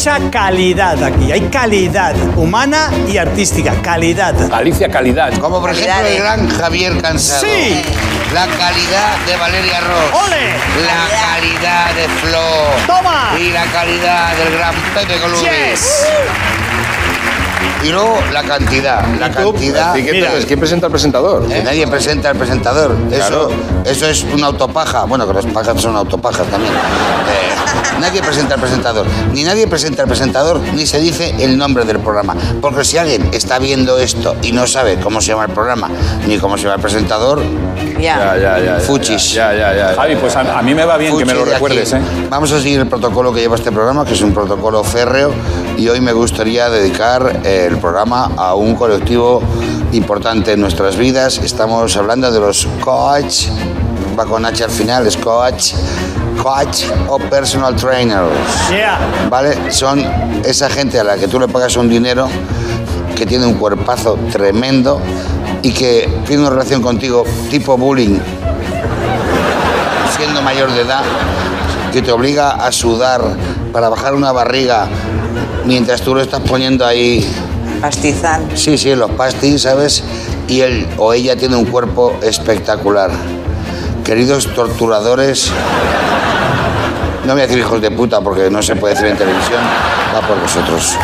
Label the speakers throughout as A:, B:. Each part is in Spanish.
A: mucha calidad aquí. Hay calidad humana y artística. Calidad.
B: Alicia Calidad.
C: Como por ejemplo el gran Javier Cansado.
A: Sí.
C: La calidad de Valeria Ross.
A: ¡Ole!
C: La calidad de Flo.
A: ¡Toma!
C: Y la calidad del gran Pepe Columbi.
A: Yes.
C: Y luego la cantidad. La cantidad.
B: ¿Y qué
A: Mira.
B: entonces? ¿Quién presenta al presentador?
C: Que nadie presenta al presentador. Eso,
B: Claro.
C: eso es una autopaja. Bueno, que los pajas son autopajas también. Eh, nadie presenta al presentador. Ni nadie presenta al presentador, ni se dice el nombre del programa. Porque si alguien está viendo esto y no sabe cómo se llama el programa, ni cómo se llama el presentador,
B: Ya, ya, ya. ya,
C: Fuchis.
B: Ya, ya, ya.
D: Javi, pues a, a mí me va bien que me lo recuerdes. ¿eh?
C: Vamos a seguir el protocolo que lleva este programa, que es un protocolo férreo, y hoy me gustaría dedicar eh, el programa a un colectivo importante en nuestras vidas. Estamos hablando de los coach, va con H al final, es coach, coach o personal trainers.
A: Yeah.
C: ¿Vale? Son esa gente a la que tú le pagas un dinero que tiene un cuerpazo tremendo y que tiene una relación contigo tipo bullying, siendo mayor de edad, que te obliga a sudar para bajar una barriga mientras tú lo estás poniendo ahí,
E: Pastizal.
C: sí, sí, los pastis, ¿sabes? Y él o ella tiene un cuerpo espectacular. Queridos torturadores, no voy a decir hijos de puta porque no se puede decir en televisión, va por vosotros.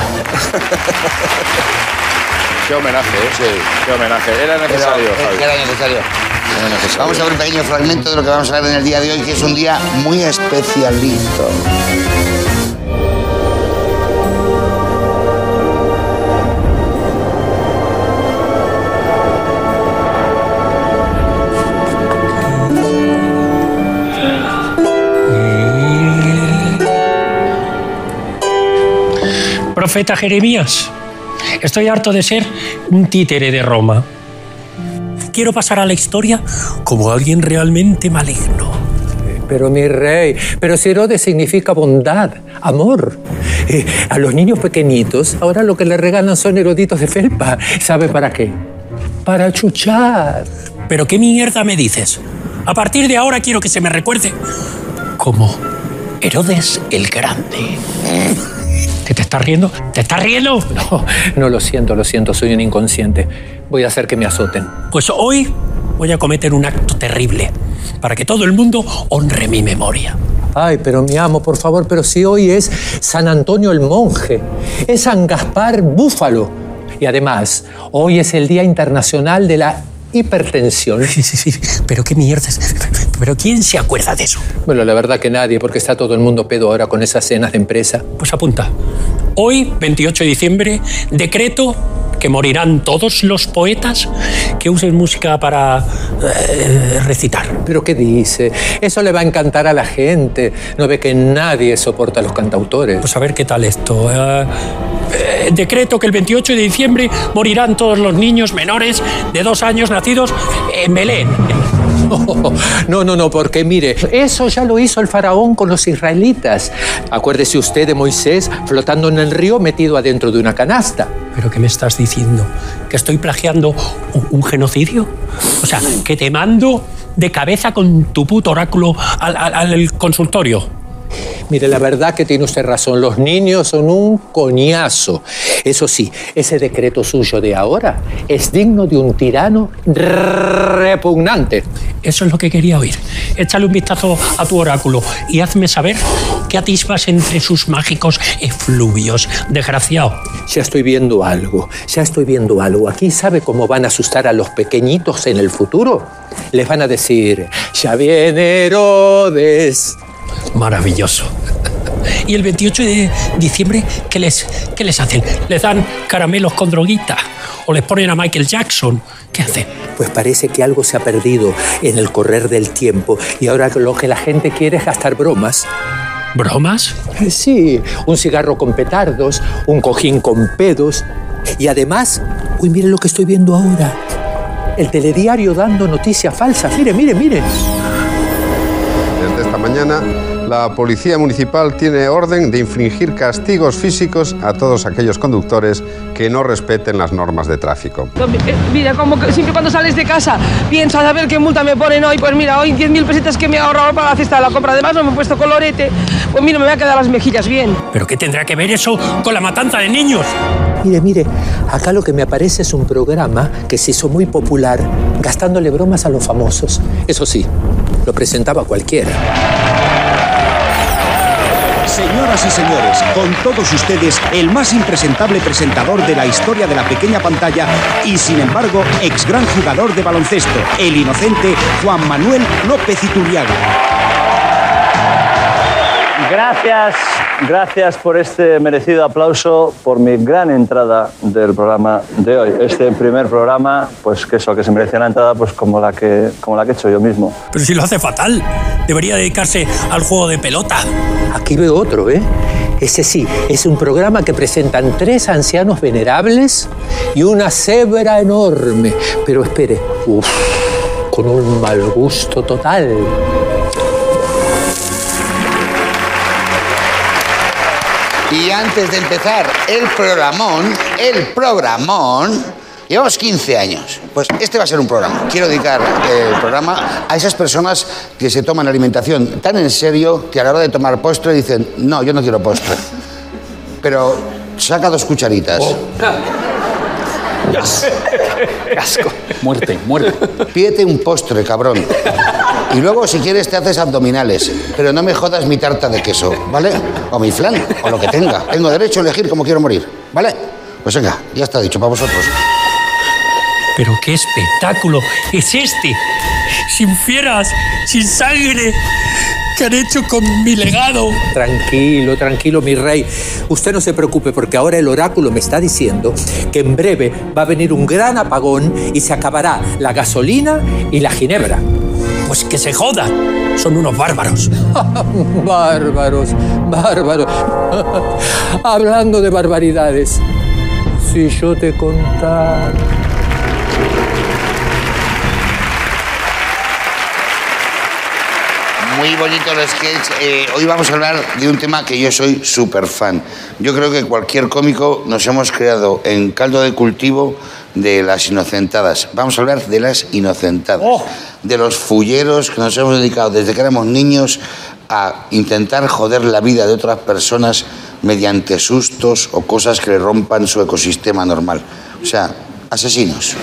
B: Qué homenaje, ¿eh?
C: Sí.
B: Qué homenaje. Era necesario, Javi.
C: Era necesario.
B: Era necesario.
C: Vamos a ver un pequeño fragmento de lo que vamos a ver en el día de hoy, que es un día muy especialito.
F: Profeta Jeremías, estoy harto de ser un títere de Roma. Quiero pasar a la historia como alguien realmente maligno.
G: Pero mi rey, pero si Herodes significa bondad, amor. Eh, a los niños pequeñitos ahora lo que le regalan son eroditos de felpa. ¿Sabe para qué? Para chuchar.
F: ¿Pero qué mierda me dices? A partir de ahora quiero que se me recuerde como Herodes el Grande. ¿Te, te estás riendo? ¿Te estás riendo?
G: No, no lo siento, lo siento, soy un inconsciente. Voy a hacer que me azoten.
F: Pues hoy voy a cometer un acto terrible para que todo el mundo honre mi memoria.
G: Ay, pero mi amo, por favor, pero si hoy es San Antonio el Monje, es San Gaspar Búfalo. Y además, hoy es el Día Internacional de la Hipertensión.
F: Sí, sí, sí. Pero qué mierda. es- Pero ¿quién se acuerda de eso?
G: Bueno, la verdad que nadie, porque está todo el mundo pedo ahora con esas cenas de empresa.
F: Pues apunta. Hoy, 28 de diciembre, decreto que morirán todos los poetas que usen música para eh, recitar.
G: ¿Pero qué dice? Eso le va a encantar a la gente. No ve que nadie soporta a los cantautores.
F: Pues a ver qué tal esto. Eh, eh, decreto que el 28 de diciembre morirán todos los niños menores de dos años nacidos en Belén.
G: No, no, no, porque mire, eso ya lo hizo el faraón con los israelitas. Acuérdese usted de Moisés flotando en el río metido adentro de una canasta.
F: ¿Pero qué me estás diciendo? ¿Que estoy plagiando un, un genocidio? O sea, que te mando de cabeza con tu puto oráculo al, al- al consultorio.
G: Mire, la verdad que tiene usted razón, los niños son un coñazo. Eso sí, ese decreto suyo de ahora es digno de un tirano repugnante.
F: Eso es lo que quería oír. Échale un vistazo a tu oráculo y hazme saber qué atisbas entre sus mágicos efluvios. Desgraciado.
G: Ya estoy viendo algo, ya estoy viendo algo. Aquí sabe cómo van a asustar a los pequeñitos en el futuro. Les van a decir, ya viene Herodes.
F: Maravilloso. Y el 28 de diciembre, ¿qué les, qué les hacen? ¿Les dan caramelos con droguita? ¿O les ponen a Michael Jackson? ¿Qué hacen?
G: Pues parece que algo se ha perdido en el correr del tiempo y ahora lo que la gente quiere es gastar bromas.
F: ¿Bromas?
G: Eh, Sí, un cigarro con petardos, un cojín con pedos y además, uy, mire lo que estoy viendo ahora. El telediario dando noticias falsas. Mire, mire, mire.
H: Desde esta mañana
D: La Policía Municipal tiene orden de infringir castigos físicos a todos aquellos conductores que no respeten las normas de tráfico.
E: Eh, Mira, como que siempre cuando sales de casa piensas a ver qué multa me ponen hoy. Pues mira, hoy 10.000 pesetas que me he ahorrado para la cesta de la compra. Además no me he puesto colorete. Pues mira, me voy a quedar las mejillas bien.
F: ¿Pero qué tendrá que ver eso con la matanza de niños?
G: Mire, mire, acá lo que me aparece es un programa que se hizo muy popular gastándole bromas a los famosos. Eso sí, lo presentaba cualquiera.
H: Señoras y señores, con todos ustedes, el más impresentable presentador de la historia de la pequeña pantalla y, sin embargo, ex gran jugador de baloncesto, el inocente Juan Manuel López Iturriaga.
I: Gracias, gracias por este merecido aplauso, por mi gran entrada del programa de hoy. Este primer programa, pues que eso, que se merece una entrada pues como la que, como la que he hecho yo mismo.
F: Pero si lo hace fatal. Debería dedicarse al juego de pelota.
G: Aquí veo otro, ¿eh? Ese sí, es un programa que presentan tres ancianos venerables y una cebra enorme. Pero espere, uf, con un mal gusto total.
C: Y antes de empezar el programón, el programón, llevamos 15 años. Pues este va a ser un programa. Quiero dedicar el programa a esas personas que se toman la alimentación tan en serio que a la hora de tomar postre dicen, no, yo no quiero postre. Pero saca dos cucharitas.
J: Asco. Muerte, muerte.
C: Pídete un postre, cabrón. Y luego, si quieres, te haces abdominales. Pero no me jodas mi tarta de queso, ¿vale? O mi flan, o lo que tenga. Tengo derecho a elegir cómo quiero morir, ¿vale? Pues venga, ya está dicho para vosotros.
F: Pero qué espectáculo es este. Sin fieras, sin sangre. ¿Qué han hecho con mi legado?
G: Tranquilo, tranquilo, mi rey. Usted no se preocupe porque ahora el oráculo me está diciendo que en breve va a venir un gran apagón y se acabará la gasolina y la ginebra.
F: Pues que se jodan. Son unos bárbaros.
G: bárbaros, bárbaros. Hablando de barbaridades. Si yo te contara.
C: Muy bonito el sketch. Eh, hoy vamos a hablar de un tema que yo soy súper fan. Yo creo que cualquier cómico nos hemos creado en caldo de cultivo de las inocentadas. Vamos a hablar de las inocentadas. De los fulleros que nos hemos dedicado desde que éramos niños a intentar joder la vida de otras personas mediante sustos o cosas que le rompan su ecosistema normal. O sea, asesinos.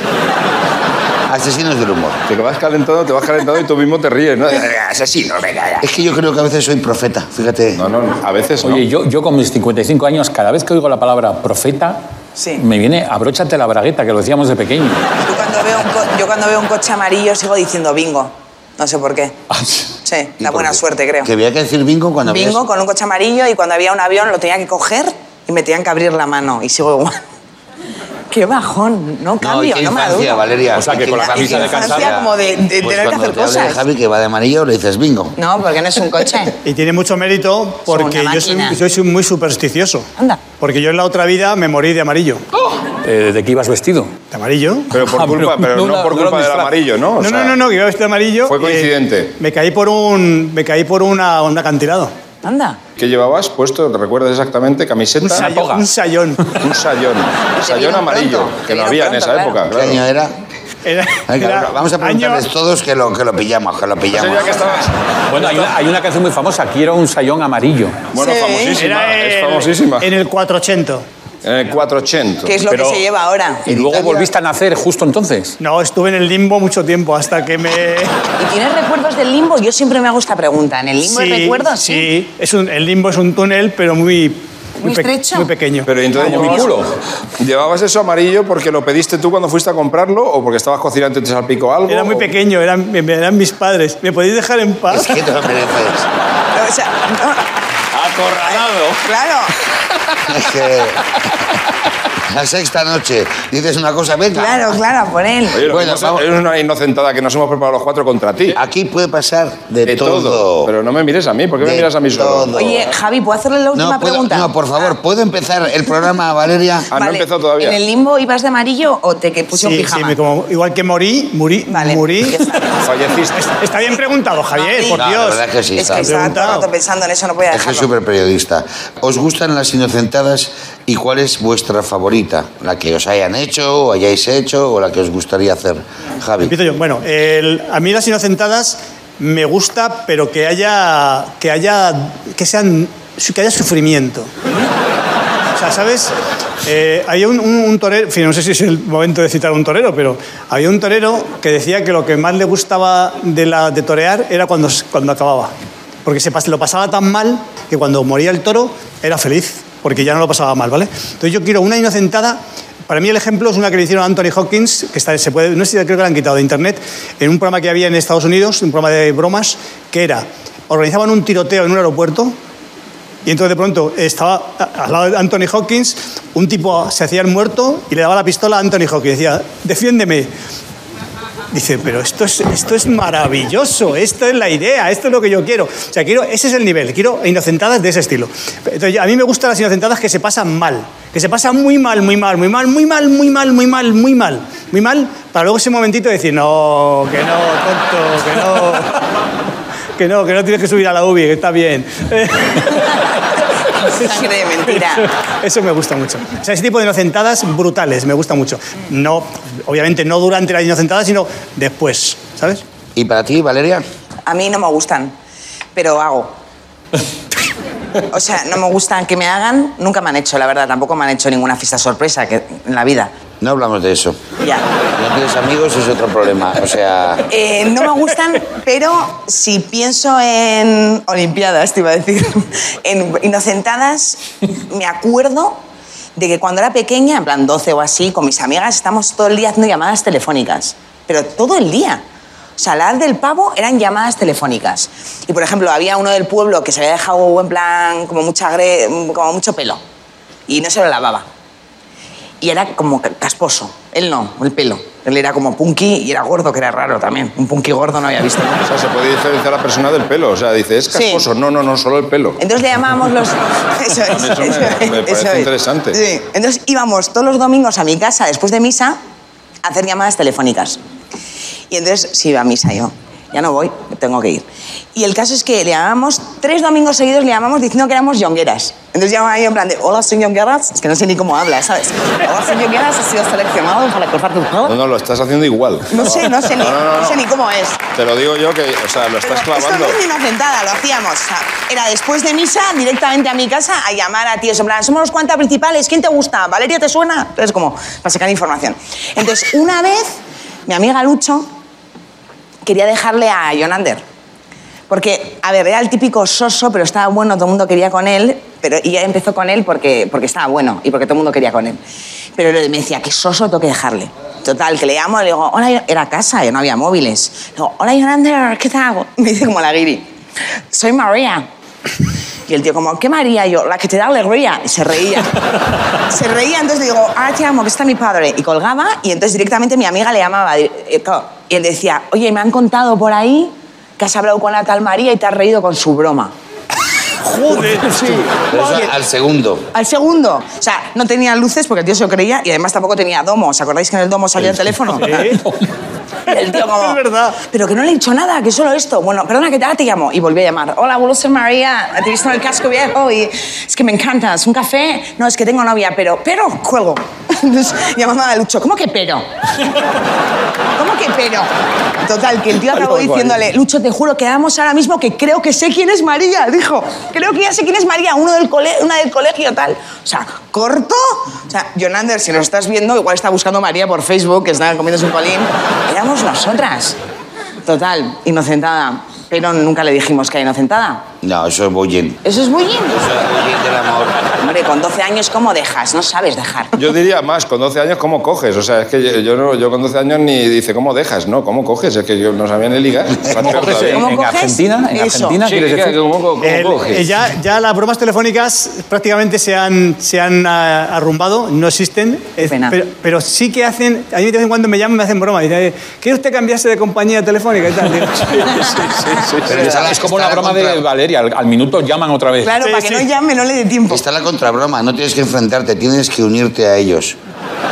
C: Asesinos del humor.
B: Te vas calentando, te vas calentando y tú mismo te ríes, ¿no? Asesino, venga, ya.
C: Es que yo creo que a veces soy profeta, fíjate.
B: No, no, a veces no.
J: Oye, yo, yo con mis 55 años, cada vez que oigo la palabra profeta,
K: Sí.
J: me viene abróchate la bragueta, que lo decíamos de pequeño.
K: Yo cuando, veo un co- yo cuando veo un coche amarillo sigo diciendo bingo. No sé por qué.
J: Ah,
K: Sí,
C: ¿Y
K: la buena
C: qué?
K: suerte, creo.
C: Que había que decir bingo cuando
K: Bingo
C: habías-
K: con un coche amarillo y cuando había un avión lo tenía que coger y me tenían que abrir la mano. Y sigo igual. Qué bajón, no
C: No,
K: cambio,
C: qué
K: no,
C: infancia,
K: maduro.
C: Valeria.
J: O sea, que con la camisa de
C: infancia
K: como de, de
C: Pues
K: tener que hacer
C: te hable de
K: cosas.
C: Javi que va de amarillo, le dices bingo.
K: No, porque no es un coche.
A: Y tiene mucho mérito porque yo soy,
K: máquina.
A: yo soy muy supersticioso.
K: Anda.
A: Porque yo en la otra vida me morí de amarillo.
J: Eh, ¿De qué ibas vestido?
A: ¿De amarillo?
B: Pero por
J: Ah,
B: culpa,
J: pero no
B: no por
J: no
B: culpa del amarillo, ¿no? O
A: no,
B: sea,
A: no, no, no, que iba vestido de amarillo.
B: Fue
A: eh,
B: coincidente.
A: me caí por un, me caí por una, un acantilado.
K: Anda.
B: ¿Qué llevabas puesto? ¿Te recuerdas exactamente? ¿Camiseta?
A: Un sayón. Un sayón.
B: Un sayón. Un sayón amarillo,
K: pronto,
B: que no había en esa
K: claro.
B: época.
C: ¿Qué
B: Claro.
C: año era?
A: Era-
C: Venga,
A: era
C: vamos a preguntarles
A: año-
C: todos que lo, que lo pillamos, que lo pillamos.
B: Entonces, ya que estabas...
J: Bueno, hay una, hay una canción muy famosa, quiero un sayón amarillo.
B: Bueno,
K: Sí.
B: famosísima,
A: Era
B: es famosísima.
A: En el 480.
B: En el 480.
K: ¿Qué es lo
J: Pero-
K: que se lleva ahora?
J: ¿Y luego
C: Italia-
J: volviste a nacer justo entonces?
A: No, estuve en el limbo mucho tiempo hasta que me...
K: ¿Y tienes recuerdos del limbo? Yo siempre me hago esta pregunta. ¿En el limbo hay recuerdos?
A: Sí, es un, el limbo es un túnel, pero muy...
K: ¿Muy estrecho?
A: Muy pequeño.
B: Pero entonces
J: mi culo.
B: ¿Llevabas eso amarillo porque lo pediste tú cuando fuiste a comprarlo o porque estabas cocinando y te salpicó algo?
A: Era muy
B: o-
A: pequeño, eran, eran mis padres. ¿Me podéis dejar en paz?
C: Es que te lo mereces.
K: O sea, no,
J: ganado.
K: Claro.
C: Dije, la sexta noche. Dices una cosa, venga.
K: Claro, claro, por él.
B: Oye,
C: Bueno, vamos.
B: es una inocentada que nos hemos preparado los cuatro contra ti.
C: Aquí puede pasar de,
B: De
C: todo.
B: todo. Pero no me mires a mí, ¿por qué me miras a mí solo?
C: todo.
K: Oye, Javi, ¿puedo hacerle la última
C: no, puedo-
K: pregunta?
C: no, por favor, ¿puedo empezar el programa, Valeria?
B: Ah, no
K: Vale,
B: empezó todavía.
K: ¿En el limbo ibas de amarillo o te que puse un
A: Sí, sí,
K: pijama?
A: me como- igual que morí, morí,
K: Vale,
A: morí.
B: Falleciste.
A: Está bien preguntado, Javier,
K: No,
A: por
C: No, la
A: Dios.
C: verdad es que sí.
K: Es
C: está
K: que estaba todo el
A: preguntado.
K: rato pensando en eso, no podía
C: Es que es
K: dejarlo.
C: súper periodista. ¿Os gustan las inocentadas y cuál es vuestra favorita? ¿La que os hayan hecho o hayáis hecho o la que os gustaría hacer? Javi.
A: Empiezo yo. Bueno, el- a mí las inocentadas me gusta, pero que haya, que haya, que sean, que haya sufrimiento. O sea, ¿sabes? Eh, había un, un- un torero, en fin, no sé si es el momento de citar a un torero, pero había un torero que decía que lo que más le gustaba de, la, de torear era cuando, cuando acababa. Porque se lo pasaba tan mal que cuando moría el toro era feliz, porque ya no lo pasaba mal, ¿vale? Entonces yo quiero una inocentada. Para mí el ejemplo es una que le hicieron a Anthony Hopkins, que está, se puede, no sé creo que la han quitado de internet, en un programa que había en Estados Unidos, un programa de bromas, que era, organizaban un tiroteo en un aeropuerto y entonces de pronto estaba al lado de Anthony Hopkins, un tipo se hacía el muerto y le daba la pistola a Anthony Hopkins. Decía, defiéndeme. Dice, pero esto es, esto es maravilloso, esto es la idea, esto es lo que yo quiero. O sea, quiero, ese es el nivel, quiero inocentadas de ese estilo. Entonces, a mí me gustan las inocentadas que se pasan mal, que se pasan muy mal, muy mal, muy mal, muy mal, muy mal, muy mal, muy mal, muy mal, para luego ese momentito decir, no, que no, tonto, que no. Que no, que no tienes que subir a la UBI, que está bien.
K: Sangre de mentira.
A: Eso, eso me gusta mucho. O sea, ese tipo de inocentadas brutales me gusta mucho. No, obviamente no durante la inocentada, sino después, ¿sabes?
C: ¿Y para ti, Valeria?
K: A mí no me gustan, pero hago. O sea, no me gustan que me hagan, nunca me han hecho, la verdad, tampoco me han hecho ninguna fiesta sorpresa que, en la vida.
C: No hablamos de eso.
K: Ya.
C: No tienes amigos es otro problema. O sea,
K: Eh, no me gustan, pero si pienso en Olimpiadas, te iba a decir, en Inocentadas, me acuerdo de que cuando era pequeña, en plan 12 o así, con mis amigas, estamos todo el día haciendo llamadas telefónicas. Pero todo el día. O sea, la del pavo eran llamadas telefónicas. Y, por ejemplo, había uno del pueblo que se había dejado, en plan, como, mucha gre- como mucho pelo. Y no se lo lavaba y era como ca- casposo. Él no, el pelo. Él era como punky y era gordo, que era raro también. Un punky gordo no había visto.
B: O sea, se puede diferenciar a la persona del pelo. O sea, dice, es
K: Sí.
B: casposo. No, no, no, solo el pelo.
K: Entonces le llamábamos los... Eso es.
B: Eso me-
K: eso es,
B: me parece
K: eso es.
B: interesante.
K: Sí. Entonces íbamos todos los domingos a mi casa después de misa a hacer llamadas telefónicas. Y entonces sí iba a misa yo. Ya no voy, tengo que ir. Y el caso es que le llamamos, tres domingos seguidos le llamamos diciendo que éramos yongueras. Entonces llamaba yo en plan de, hola, soy yongueras. Es que no sé ni cómo habla, ¿sabes? Hola, soy yongueras, has sido seleccionado para cortar tu pelo.
B: No, no, lo estás haciendo igual.
K: No sé, no sé, ni,
B: No, no, no,
K: no sé ni cómo es.
B: Te lo digo yo que, o sea, lo estás
K: Pero
B: clavando.
K: Esto no es ni inocentada, lo hacíamos. O sea, era después de misa, directamente a mi casa, a llamar a tíos. En plan, somos los cuantas principales, ¿quién te gusta? ¿Valeria te suena? Entonces, como, para sacar información. Entonces, una vez, mi amiga Lucho quería dejarle a Jonander. Porque, a ver, era el típico soso, pero estaba bueno, todo el mundo quería con él. Pero, y ella empezó con él porque, porque estaba bueno y porque todo el mundo quería con él. Pero él me decía, qué soso tengo que dejarle. Total, que le llamo le digo, hola, Yo-". era casa, yo no había móviles. Le digo, hola, Jonander, ¿qué tal? Me dice como la guiri, soy María. Y el tío como, ¿qué María? Y yo, la que te da alegría. Y se reía. se reía, entonces le digo, ah, te amo, que está mi padre. Y colgaba, y entonces directamente mi amiga le llamaba. Y y él decía, oye, me han contado por ahí que has hablado con la tal María y te has reído con su broma.
A: Joder, sí.
C: pero eso al segundo.
K: Al segundo. O sea, no tenía luces porque el tío se lo creía y además tampoco tenía domo. ¿Os acordáis que en el domo salía el teléfono? Y el tío como...
A: Es verdad.
K: Pero que no le he dicho nada, que solo esto. Bueno, perdona, que ahora te llamo. Y volví a llamar. Hola, vuelvo a ser María. Te he visto en el casco viejo y es que me encantas. ¿Un café? No, es que tengo novia, pero... Pero, cuelgo. Entonces, llamando a Lucho. ¿Cómo que pero? ¿Cómo que pero? Total, que el tío acabó diciéndole, Lucho, te juro que damos ahora mismo que creo que sé quién es María. Dijo, creo que ya sé quién es María, uno del cole una del colegio, tal. O sea, corto. O sea, Jonander, si nos estás viendo, igual está buscando María por Facebook, que está comiéndose un colín. Éramos nosotras. Total, inocentada. Pero nunca le dijimos que era inocentada.
C: No, eso es bullying.
K: ¿Eso es bullying?
C: Eso es bullying del amor.
K: Hombre, con 12 años, ¿cómo dejas? No sabes dejar.
B: Yo diría más, con 12 años, ¿cómo coges? O sea, es que yo, yo no- yo con 12 años ni dice, ¿cómo dejas? No, ¿cómo coges? Es que yo no sabía ni ligar.
J: ¿Cómo coges en,
K: ¿Cómo
J: en
K: coges?
J: Argentina? ¿En
K: Eso.
J: Argentina
B: Sí,
J: quieres
B: ¿qué-
J: decir?
B: ¿cómo, cómo
A: El-
B: coges?
A: eh, ya, ya las bromas telefónicas prácticamente se han, se han ah, arrumbado, no existen.
K: Pena.
A: Pero, pero sí que hacen, a mí de vez en cuando me llaman y me hacen broma. Dicen, ¿quiere usted cambiarse de compañía telefónica y tal? Digo,
C: Pero
J: Es, es como la broma
C: contra-
J: de Valeria, al, al minuto llaman otra vez.
K: Claro,
A: Sí,
K: para que
A: sí.
K: no llame, no le dé tiempo.
C: Está la contrabroma, no tienes que enfrentarte, tienes que unirte a ellos.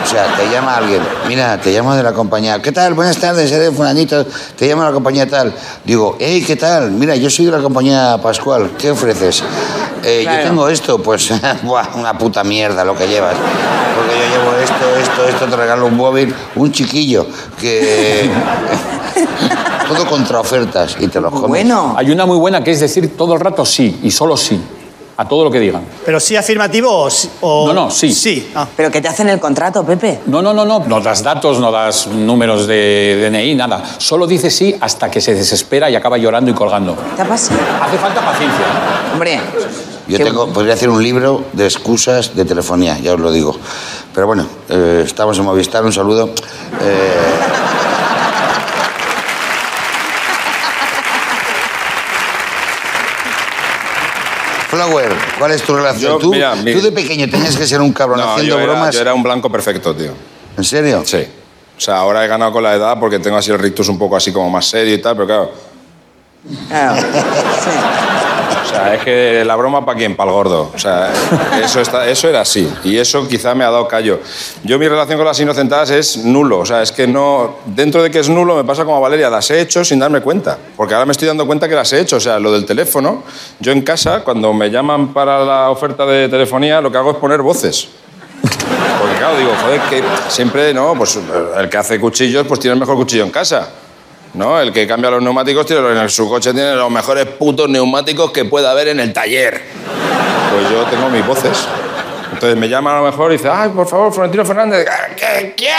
C: O sea, te llama alguien, mira, te llamo de la compañía, ¿qué tal? Buenas tardes, eres fulanito, te llamo de la compañía tal. Digo, hey, ¿qué tal? Mira, yo soy de la compañía Pascual, ¿qué ofreces? "Eh,
K: Claro.
C: Yo tengo esto, pues, buah, una puta mierda lo que llevas. Porque yo llevo esto, esto, esto, te regalo un móvil, un chiquillo, que... Todo contra ofertas y te los comes.
K: Bueno.
J: Hay una muy buena que es decir todo el rato sí y solo sí a todo lo que digan.
A: ¿Pero sí afirmativo o...? sí- o-
J: No, no, sí.
A: Sí. Ah.
K: ¿Pero que te hacen el contrato, Pepe?
J: No, no, no, no, no das datos, no das números de DNI, nada. Solo dice sí hasta que se desespera y acaba llorando y colgando.
K: ¿Te ha pasado?
J: Hace falta paciencia.
K: Hombre.
C: Yo
K: qué-
C: tengo, podría hacer un libro de excusas de telefonía, ya os lo digo. Pero bueno, eh, estamos en Movistar, un saludo. Eh, Flower, ¿cuál es tu relación?
B: Yo,
C: ¿Tú,
B: mira, mi-
C: tú de pequeño tenías que ser un cabrón
B: No,
C: haciendo
B: yo era,
C: bromas.
B: yo era un blanco perfecto, tío.
C: ¿En serio?
B: Sí. O sea, ahora he ganado con la edad porque tengo así el rictus un poco así como más serio y tal, pero claro.
K: Claro. Sí.
B: Sea, es que la broma para quién, para el gordo. O sea, eso, está, eso era así. Y eso quizá me ha dado callo. Yo mi relación con las inocentadas es nulo. O sea, es que no... Dentro de que es nulo me pasa como a Valeria. Las he hecho sin darme cuenta. Porque ahora me estoy dando cuenta que las he hecho. O sea, lo del teléfono. Yo en casa, cuando me llaman para la oferta de telefonía, lo que hago es poner voces. Porque claro, digo, joder, que siempre, ¿no? Pues el que hace cuchillos, pues tiene el mejor cuchillo en casa. ¿No? El que cambia los neumáticos tiene, en su coche tiene los mejores putos neumáticos que pueda haber en el taller. Pues yo tengo mis voces. Entonces me llaman a lo mejor y dice, ay, por favor, Florentino Fernández. ¿Qué- ¿Quién?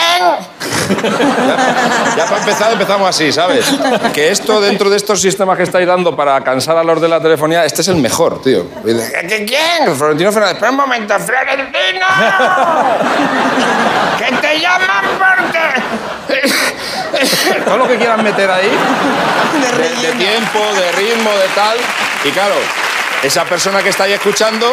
B: ya, ya para empezar empezamos así, ¿sabes? Que esto, dentro de estos sistemas que estáis dando para cansar a los de la telefonía, este es el mejor, tío. Y dice, ¿Qué- ¿Quién? Florentino Fernández. Espera un momento, Florentino. Que te llaman porque... Todo lo que quieran meter ahí, de, de tiempo, de ritmo, de tal. Y claro, esa persona que está ahí escuchando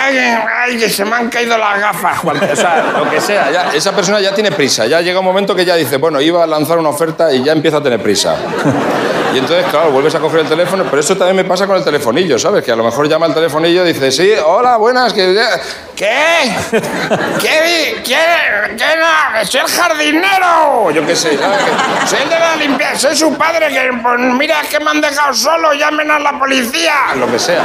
B: ay, ay, que se me han caído las gafas, Juan. O sea, lo que sea. ya- esa persona ya tiene prisa. Ya llega un momento que ya dice, bueno, iba a lanzar una oferta y ya empieza a tener prisa. Y entonces, claro, vuelves a coger el teléfono, pero eso también me pasa con el telefonillo, ¿sabes? Que a lo mejor llama el telefonillo y dice, sí, hola, buenas, que... ¿Qué? ¿Qué? ¿Quién? ¿Qué no? ¡Soy el jardinero! Yo qué sé, ¿sabes? Soy el de la limpieza, soy su padre, que pues, mira, es que me han dejado solo, llamen a la policía. Lo que sea.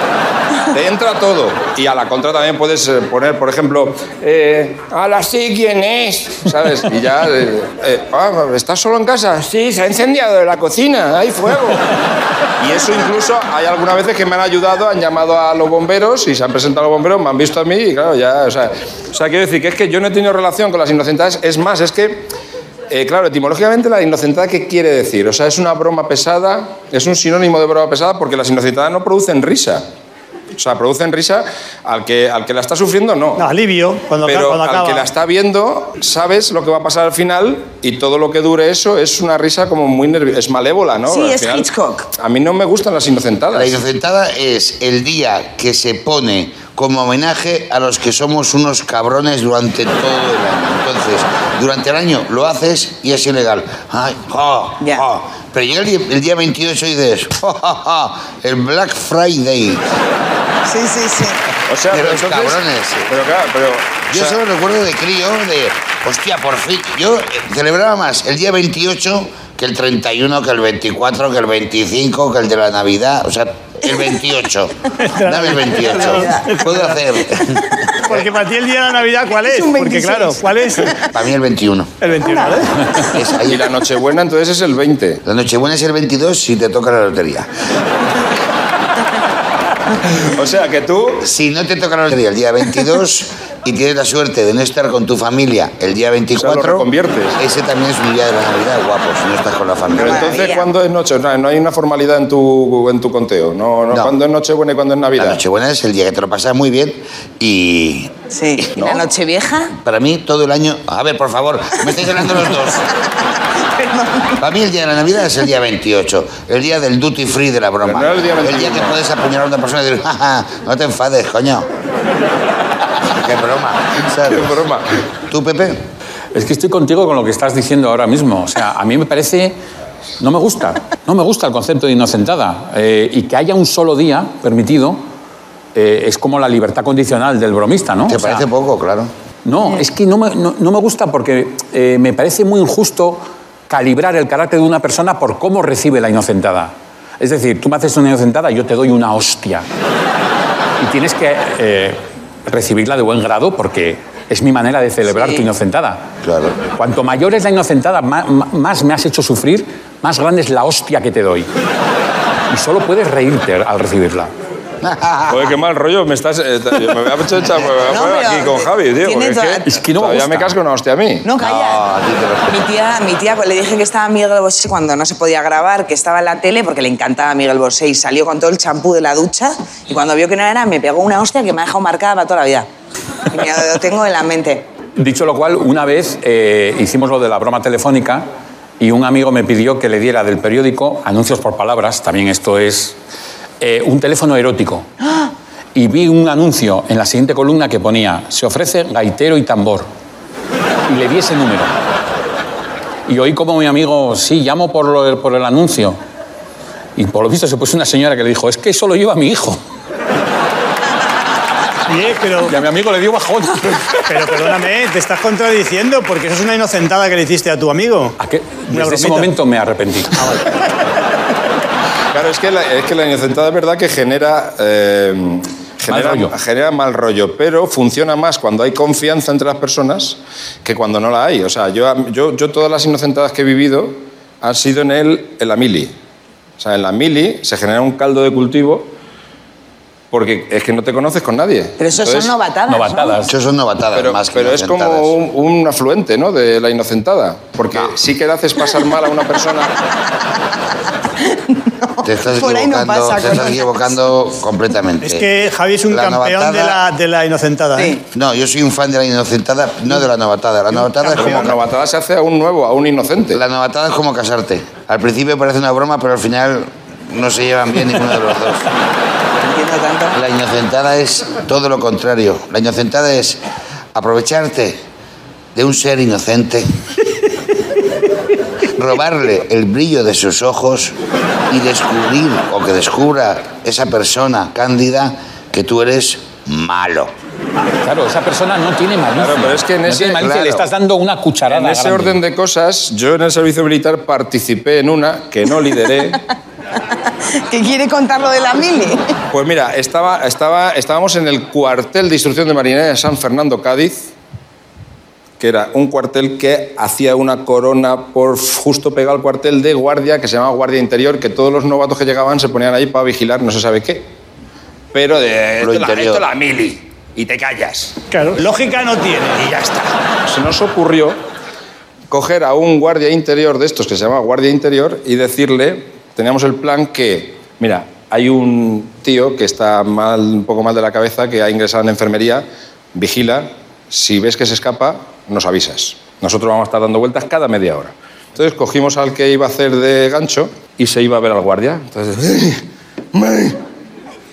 B: Te entra todo. Y a la contra también puedes eh, poner, por ejemplo, eh, hola, sí, ¿quién es? ¿Sabes? Y ya, eh, eh, ah, ¿estás solo en casa? Sí, se ha incendiado la cocina, hay fuego. Y eso incluso hay algunas veces que me han ayudado, han llamado a los bomberos y se han presentado los bomberos, me han visto a mí y claro, ya, o sea, o sea, quiero decir que es que yo no he tenido relación con las inocentadas, es más, es que, eh, claro, etimológicamente la inocentada, ¿qué quiere decir? O sea, es una broma pesada, es un sinónimo de broma pesada porque las inocentadas no producen risa. O sea, producen risa al que, al que la está sufriendo, no.
A: No, alivio, cuando,
B: Pero
A: cuando
B: al que la está viendo, sabes lo que va a pasar al final y todo lo que dure eso es una risa como muy nerviosa, es malévola, ¿no?
K: Sí,
B: Al
K: es
B: final-
K: Hitchcock.
B: A mí no me gustan las inocentadas.
C: La inocentada es el día que se pone como homenaje a los que somos unos cabrones durante todo el año. Entonces, durante el año lo haces y es ilegal. Ay,
K: Ya.
C: ja. Pero llega el día, el día 28 y dices, ja, ja, ja, el Black Friday
K: Sí, sí, sí.
B: O sea,
C: de
B: pero
C: los
B: entonces-
C: cabrones.
B: Pero claro, pero.
C: Yo
B: o sea,
C: solo recuerdo de crío de, hostia, por fin. Yo eh, celebraba más el día 28 que el 31, que el 24, que el 25, que el de la Navidad. O sea, el 28. Dame el 28. Puedo hacer.
A: Porque para ti el día de la Navidad, ¿cuál es?
K: Es un
A: Porque
K: 26.
A: claro, ¿cuál es?
C: Para mí el 21.
A: El 21, ¿eh?
C: Es ahí.
B: Y la Nochebuena entonces es el 20.
C: La Nochebuena es el 22 si te toca la lotería.
B: O sea que tú.
C: Si no te toca la lotería el día 22, y tienes la suerte de no estar con tu familia el día 24,
B: reconviertes.
C: ese también es un día de la Navidad guapo, si no estás con la familia.
B: Pero entonces, ¿cuándo es noche? No, no hay una formalidad en tu, en tu conteo. No, no,
C: No.
B: ¿Cuándo es Nochebuena y cuándo es Navidad?
C: La Nochebuena es el día que te lo pasas muy bien y
K: Sí. ¿Y la noche vieja?
C: para mí todo el año... A ver, por favor, me estáis hablando los dos. Para mí el día de la Navidad es el día 28, el día del duty free de la broma.
B: No el día
C: que
B: 21.
C: puedes apuñalar a una persona y decir, "Ja, ja, no te enfades, coño. Qué broma. ¿sabes?
B: Qué broma.
C: ¿Tú, Pepe?
J: Es que estoy contigo con lo que estás diciendo ahora mismo. O sea, a mí me parece. No me gusta. No me gusta el concepto de inocentada. Eh, y que haya un solo día permitido eh, es como la libertad condicional del bromista, ¿no?
C: Te
J: O sea,
C: parece poco, claro.
J: No, es que no me, no- no me gusta porque eh, me parece muy injusto calibrar el carácter de una persona por cómo recibe la inocentada. Es decir, tú me haces una inocentada, yo te doy una hostia. Y tienes que eh, recibirla de buen grado porque es mi manera de celebrar
K: Sí.
J: tu inocentada.
C: Claro.
J: Cuanto mayor es la inocentada, ma- más me has hecho sufrir, más grande es la hostia que te doy. Y solo puedes reírte al recibirla.
B: Joder, qué mal rollo. Me estás. eh, me voy a echar me voy a
K: No,
B: poner
K: pero
B: aquí con Javi, tío.
K: tiene
B: porque es,
K: toda-
B: que,
J: Es que no me
B: todavía
J: gusta.
B: me casco una hostia a mí.
K: No, calla. Mi tía, mi tía, le dije que estaba Miguel Bosé cuando no se podía grabar, que estaba en la tele porque le encantaba Miguel Bosé y salió con todo el champú de la ducha y cuando vio que no era me pegó una hostia que me ha dejado marcada para toda la vida. Y mira, lo tengo en la mente.
J: Dicho lo cual, una vez eh, hicimos lo de la broma telefónica y un amigo me pidió que le diera del periódico anuncios por palabras, también esto es eh, un teléfono erótico. Y vi un anuncio en la siguiente columna que ponía, se ofrece gaitero y tambor. Y le di ese número. Y oí como mi amigo, sí, llamo por, lo- por el anuncio. Y por lo visto se puso una señora que le dijo, es que eso lo lleva mi hijo.
A: Oye, pero,
J: Y a mi amigo le dio bajón.
A: pero perdóname, te estás contradiciendo porque eso es una inocentada que le hiciste a tu amigo.
J: ¿A qué? Desde ese momento me arrepentí.
B: Claro, es que la, es que la inocentada es verdad que genera. eh, genera,
J: rollo.
B: genera mal rollo, pero funciona más cuando hay confianza entre las personas que cuando no la hay. O sea, yo, yo, yo todas las inocentadas que he vivido han sido en, el, en la mili. O sea, en la mili se genera un caldo de cultivo porque es que no te conoces con nadie.
K: Pero eso
B: Entonces,
K: son novatadas. ¿no?
J: Novatadas.
C: Eso son novatadas
B: Pero,
C: más que
B: pero es como un, un afluente, ¿no? De la inocentada. Porque sí que le haces pasar mal a una persona.
C: Te estás
K: Por ahí no
C: equivocando,
K: pasa,
C: te estás equivocando completamente.
A: Es que Javi es un
C: La
A: campeón de la, de la inocentada. ¿eh?
K: Sí.
C: No, yo soy un fan de la inocentada, no de la novatada. La novatada es
B: Como
C: como,
B: novatada se hace a un nuevo, a un inocente.
C: la novatada es como casarte. Al principio parece una broma, pero al final no se llevan bien ninguno de los dos. La inocentada es todo lo contrario. La inocentada es aprovecharte de un ser inocente, robarle el brillo de sus ojos y descubrir o que descubra esa persona cándida que tú eres malo.
J: Claro, esa persona no tiene malicia.
B: Claro, pero es que en
J: No
B: ese-
J: malicia,
C: claro.
J: le estás dando una cucharada
B: En ese
J: grande.
B: orden de cosas, yo en el servicio militar participé en una que no lideré.
K: ¿Que quiere contar lo de la mili?
B: Pues mira, estaba, estaba, estábamos en el cuartel de instrucción de Marinería de San Fernando, Cádiz, que era un cuartel que hacía una corona por justo pegado al cuartel de guardia, que se llamaba Guardia Interior, que todos los novatos que llegaban se ponían ahí para vigilar no se sabe qué. Pero de
C: Lo
B: esto, la,
C: interior.
B: esto la mili. Y te callas.
A: Claro, lógica no tiene.
B: Y ya está. Se nos ocurrió coger a un guardia interior de estos que se llama guardia interior y decirle, teníamos el plan que, mira, hay un tío que está mal, un poco mal de la cabeza, que ha ingresado en enfermería, vigila, si ves que se escapa, nos avisas. Nosotros vamos a estar dando vueltas cada media hora. Entonces cogimos al que iba a hacer de gancho y se iba a ver al guardia. Entonces, "May,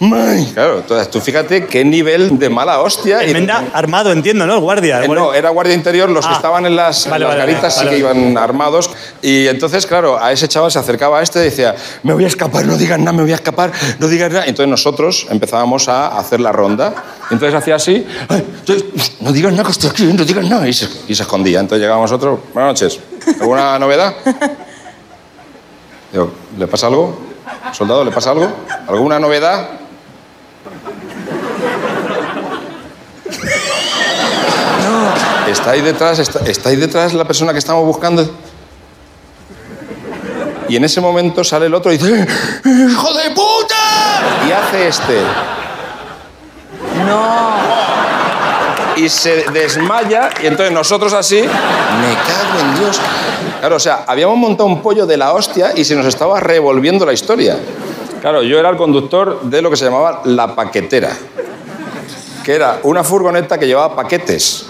B: may". Claro, entonces tú fíjate qué nivel de mala hostia. y-
A: Tremenda armado, entiendo, ¿no? El guardia. el
B: eh,
A: guardia.
B: no, era guardia interior, los que
A: Ah.
B: estaban en las, en
A: Vale,
B: las
A: vale,
B: garitas
A: vale,
B: sí que
A: vale.
B: iban armados. Y entonces, claro, a ese chaval se acercaba a este y decía, me voy a escapar, no digas nada, me voy a escapar, no digas nada. Entonces nosotros empezábamos a hacer la ronda. Entonces hacía así, "Ay, entonces, no digas nada que estoy aquí, no digas nada. Y se, y se escondía. Entonces llegábamos nosotros, buenas noches, ¿alguna novedad? Digo, ¿le pasa algo? ¿Soldado, le pasa algo? ¿Alguna novedad? Está ahí detrás, está, está ahí detrás la persona que estamos buscando. Y en ese momento sale el otro y dice, ¡Hijo de puta! Y hace este.
K: No.
B: y se desmaya y entonces nosotros así...
C: Me cago en Dios.
B: Claro, o sea, habíamos montado un pollo de la hostia y se nos estaba revolviendo la historia. Claro, yo era el conductor de lo que se llamaba la paquetera, que era una furgoneta que llevaba paquetes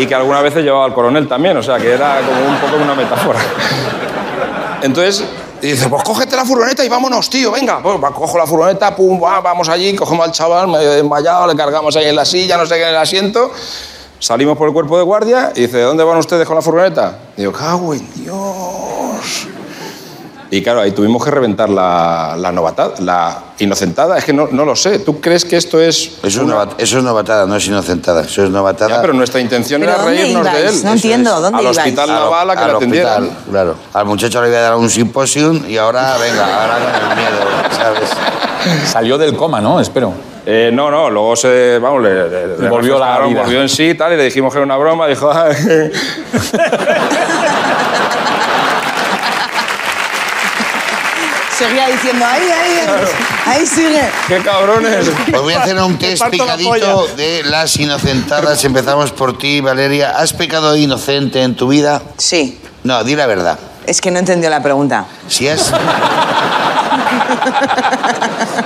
B: y que algunas veces llevaba al coronel también, o sea, que era como un poco una metáfora. Entonces, dice, pues cógete la furgoneta y vámonos, tío, venga. Pues cojo la furgoneta, pum, va, vamos allí, cogemos al chaval medio desmayado, le cargamos ahí en la silla, no sé qué, en el asiento. Salimos por el cuerpo de guardia y dice, ¿dónde van ustedes con la furgoneta? Digo, cago Dios. Y claro, ahí tuvimos que reventar la, la novatada, la inocentada. Es que no, no lo sé. ¿Tú crees que esto es...?
C: Eso es, novat- eso es novatada, no es inocentada. Eso es novatada.
B: Ya, pero nuestra intención
K: ¿Pero
B: era reírnos de él.
K: No
B: Eso
K: entiendo,
B: es.
K: ¿dónde
B: Al
K: ibais?
B: hospital
C: Al-
B: naval a que
C: al
B: lo atendieran.
C: hospital, claro. Al muchacho le voy a dar un simposium y ahora, venga, ahora con el miedo, ¿sabes?
J: Salió del coma, ¿no? Espero.
B: Eh, no, no, luego se, vamos, le, le- le
J: Volvió la vida.
B: volvió en sí y tal, y le dijimos que era una broma, dijo,
K: Seguía diciendo, ahí, ahí, ahí, sigue.
B: qué cabrones.
C: Os voy a hacer un test
A: la
C: picadito
A: polla.
C: de las inocentadas. Empezamos por ti, Valeria. ¿Has pecado inocente en tu vida?
K: Sí,
C: No, di la verdad.
K: es que no entendió la pregunta.
C: Si has...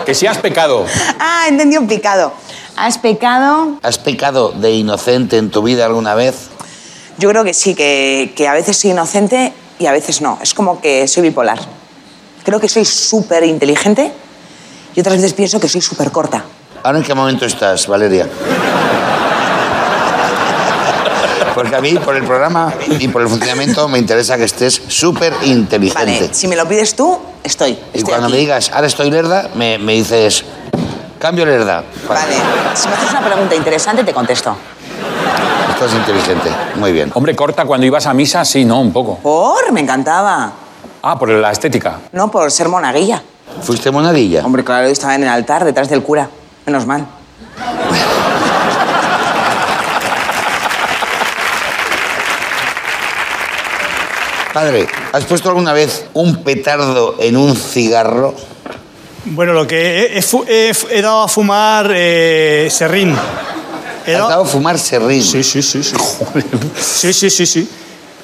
J: Que si has pecado.
K: Ah, entendió picado. ¿Has pecado?
C: ¿Has pecado de inocente en tu vida alguna vez?
K: Yo creo que sí, que, que a veces soy inocente y a veces no. Es como que soy bipolar. Creo que soy súper inteligente y otras veces pienso que soy súper corta.
C: ¿Ahora en qué momento estás, Valeria? Porque a mí, por el programa y por el funcionamiento, me interesa que estés súper inteligente.
K: Vale, si me lo pides tú, estoy.
C: y
K: estoy
C: cuando
K: aquí.
C: me digas, ahora estoy lerda, me, me dices, cambio lerda.
K: Vale, si me haces una pregunta interesante, te contesto.
C: Estás inteligente. Muy bien.
J: Hombre, corta cuando ibas a misa, sí, no, un poco.
K: ¿Por? Me encantaba.
J: Ah, por la estética.
K: No, por ser monaguilla.
C: ¿Fuiste monaguilla?
K: Hombre, claro, estaba en el altar detrás del cura. Menos mal.
C: Padre, ¿has puesto alguna vez un petardo en un cigarro?
A: Bueno, lo que he, he he he dado a fumar eh, serrín. He
C: ¿Has
A: dado-
C: dado a fumar serrín?
A: Sí, sí, sí, sí. Sí, sí, sí, sí.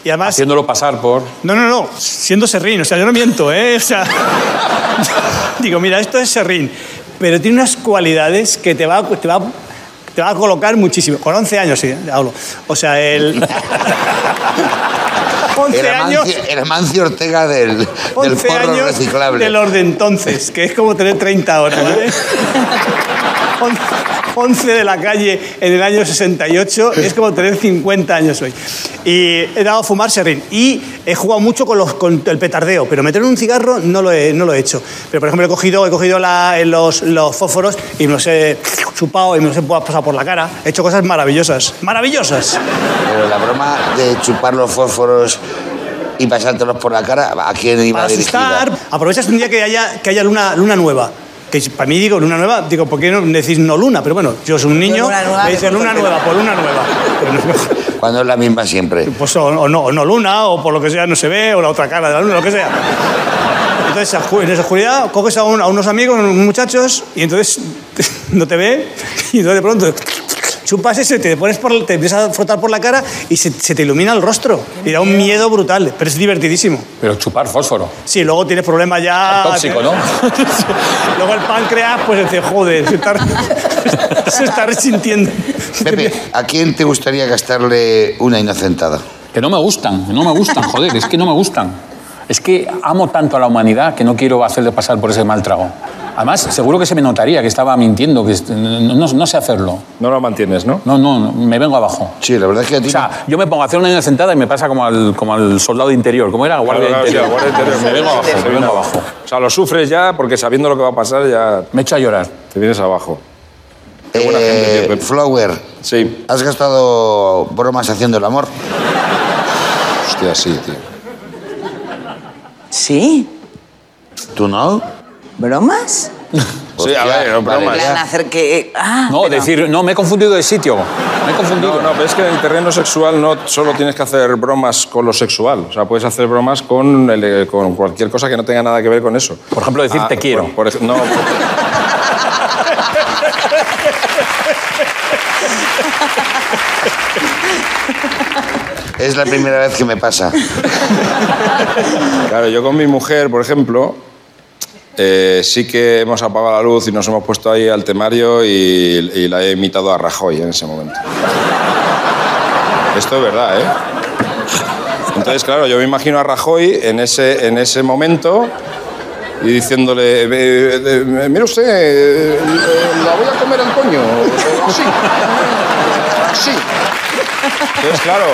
A: Y además...
J: Haciéndolo pasar por.
A: No, no, no, siendo serrín, o sea, yo no miento, ¿eh? O sea, digo, mira, esto es serrín, pero tiene unas cualidades que te va, te va, te va a colocar muchísimo. Con 11 años, sí, hablo. O sea, el... 11
C: El
A: años...
C: Amancio Ortega del, del
A: 11
C: porro
A: años
C: reciclable.
A: de los de entonces, que es como tener 30 ahora, ¿vale? 11 de la calle en el año 68 es como tener 50 años hoy. Y he dado a fumar serrín. Y he jugado mucho con, los, con el petardeo, pero meter un cigarro no lo he, no lo he hecho. Pero, por ejemplo, he cogido, he cogido la- los, los fósforos y me los he chupado y me los he pasado por la cara. He hecho cosas maravillosas. ¡Maravillosas!
C: Pero la broma de chupar los fósforos y pasártelos por la cara, ¿a quién iba
A: Para
C: dirigida?
A: asustar, aprovechas un día que haya, que haya luna, luna nueva. Que para mí digo luna nueva, digo, ¿por qué no decís no luna? Pero bueno, yo soy un niño, me dicen luna nueva, por luna nueva. No-
C: Cuando es la misma siempre.
A: pues o, o no, o no luna, o por lo que sea no se ve, o la otra cara de la luna, lo que sea. Entonces, a en esa oscuridad, coges a, un- a unos amigos, unos muchachos, y entonces no te ve, y entonces de pronto chupas eso y te, pones por, te empiezas a frotar por la cara y se, se te ilumina el rostro. Y da un miedo brutal, pero es divertidísimo.
J: Pero chupar fósforo.
A: Sí, luego tienes problemas ya...
J: Tóxico, ¿no?
A: luego el páncreas, pues dice, joder, se está, se está resintiendo.
C: Pepe, ¿a quién te gustaría gastarle una inocentada?
J: Que no me gustan, que no me gustan, joder, es que no me gustan. Es que amo tanto a la humanidad que no quiero hacerle pasar por ese mal trago. Además, seguro que se me notaría que estaba mintiendo, que no, no- no sé hacerlo.
B: No lo mantienes, ¿no?
J: No, no, no, me vengo abajo.
C: Sí, la verdad es que a ti...
J: O sea, yo me pongo a hacer una inocentada y me pasa como al, como al soldado interior. ¿Cómo era? Guardia
B: Claro, claro, sí,
J: interior.
B: guardia interior.
J: Me vengo abajo,
B: Se
J: me
B: viene
J: vengo abajo.
B: O sea, lo sufres ya porque sabiendo lo que va a pasar ya
J: Me echo a llorar.
B: te vienes abajo.
C: eh,
B: buena gente, tío, Pepe.
C: Flower,
B: Sí.
C: ¿has gastado bromas haciendo el amor?
B: Hostia, sí, tío.
K: ¿Sí?
C: ¿Tú no?
K: ¿Bromas?
B: Sí, a ver, no bromas.
K: plan hacer que... Ah,
J: No,
K: pero-
J: decir, no, me he confundido de sitio. Me he confundido.
B: No, no, pero es que en el terreno sexual no solo tienes que hacer bromas con lo sexual. O sea, puedes hacer bromas con, el- con cualquier cosa que no tenga nada que ver con eso.
J: Por ejemplo, decir
B: Ah,
J: te quiero.
B: Por, por ej- no,
C: Es la primera vez que me pasa.
B: Claro, yo con mi mujer, por ejemplo, eh, sí que hemos apagado la luz y nos hemos puesto ahí al temario y, y la he imitado a Rajoy en ese momento. Esto es verdad, ¿eh? Entonces, claro, yo me imagino a Rajoy en ese, en ese momento y diciéndole, "Eh, eh, mire usted, la voy a comer el coño. Así. Así. Entonces, claro,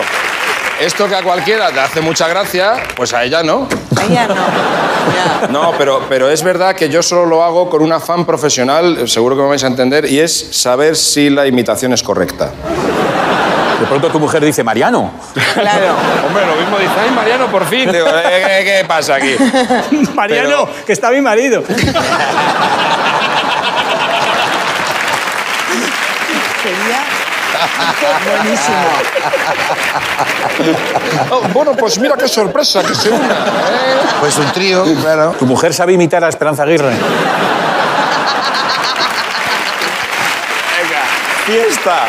B: esto que a cualquiera te hace mucha gracia, pues a ella no.
K: Ella no. Ya.
B: No, pero, pero es verdad que yo solo lo hago con un afán profesional, seguro que me vais a entender, y es saber si la imitación es correcta.
J: De pronto tu mujer dice, Mariano.
K: Claro.
B: Hombre, lo mismo dice, ay, Mariano, por fin. Digo, "Eh, ¿qué, qué pasa aquí?
A: Mariano, que está mi marido.
K: Sería buenísimo.
B: Oh, bueno, pues mira qué sorpresa, que se una. ¿eh?
C: Pues un trío, claro.
J: Tu mujer sabe imitar a Esperanza Aguirre.
B: Venga, fiesta.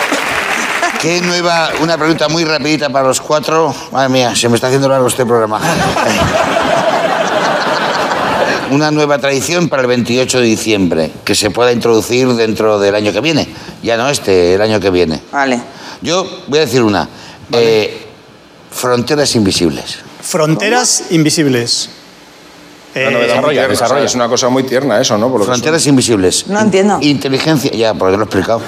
C: ¿Qué nueva, una pregunta muy rapidita para los cuatro? Madre mía, se me está haciendo largo este programa. Una nueva tradición para el 28 de diciembre, que se pueda introducir dentro del año que viene. Ya no este, el año que viene.
K: Vale.
C: Yo voy a decir una. Eh, fronteras invisibles.
A: Fronteras invisibles. Eh,
J: desarrolla, desarrolla.
B: Es una cosa muy tierna eso, ¿no? Por lo que
C: Fronteras invisibles.
K: No entiendo.
C: Inteligencia, ya, porque lo he explicado.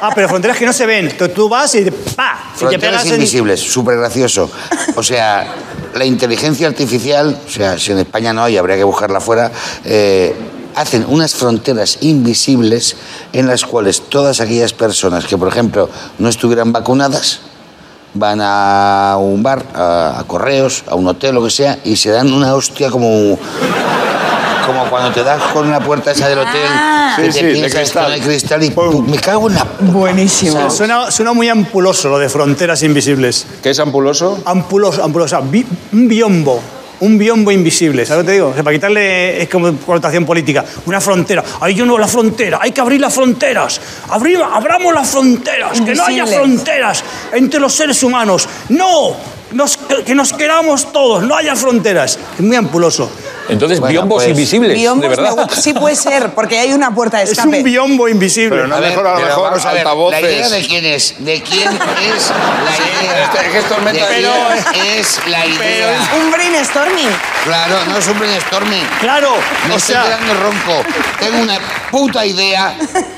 A: ah, pero fronteras que no se ven. Tú, vas y ¡pa! Y te
C: Fronteras
A: pegas en...
C: invisibles, súper gracioso. O sea, la inteligencia artificial, o sea, si en España no hay, habría que buscarla fuera, eh, hacen unas fronteras invisibles en las cuales todas aquellas personas que, por ejemplo, no estuvieran vacunadas, van a un bar, a, a correos, a un hotel, lo que sea, y se dan una hostia como... Como cuando te das con la puerta esa del hotel,
K: Ah.
C: que
B: Sí,
C: te
B: sí, de
C: piensas
B: cristal.
C: no hay cristal y ¡pum! me cago en la...
K: Buenísimo.
A: Suena, suena muy ampuloso lo de fronteras invisibles.
B: ¿Qué es ampuloso?
A: Ampuloso, ampuloso. o sea, bi- un biombo. Un biombo invisible, ¿sabes lo que te digo? O sea, para quitarle, es como connotación política, una frontera. Ay, yo no, la frontera, hay que abrir las fronteras. Abrir, abramos las fronteras, que no haya
K: Invisibles.
A: fronteras entre los seres humanos. No, nos- que nos queramos todos, no haya fronteras. Es muy ampuloso.
J: Entonces,
C: Bueno,
J: biombos
C: pues,
J: invisibles,
K: Biombos
J: de verdad.
K: Sí puede ser, porque hay una puerta de
A: Es
K: escape.
A: un biombo invisible.
B: Pero no
C: A ver,
B: mejor, a lo
C: pero
B: mejor
C: ver,
B: altavoces.
C: ¿La idea de quién es? ¿De quién es la idea?
B: este- es que esto es
C: ¿De
B: meta-
C: quién
B: Pero-
C: es la idea?
K: Un brainstorming.
C: Claro, no es un brainstorming.
A: Claro,
C: Me
A: o
C: estoy
A: sea,
C: quedando ronco. Tengo una puta idea.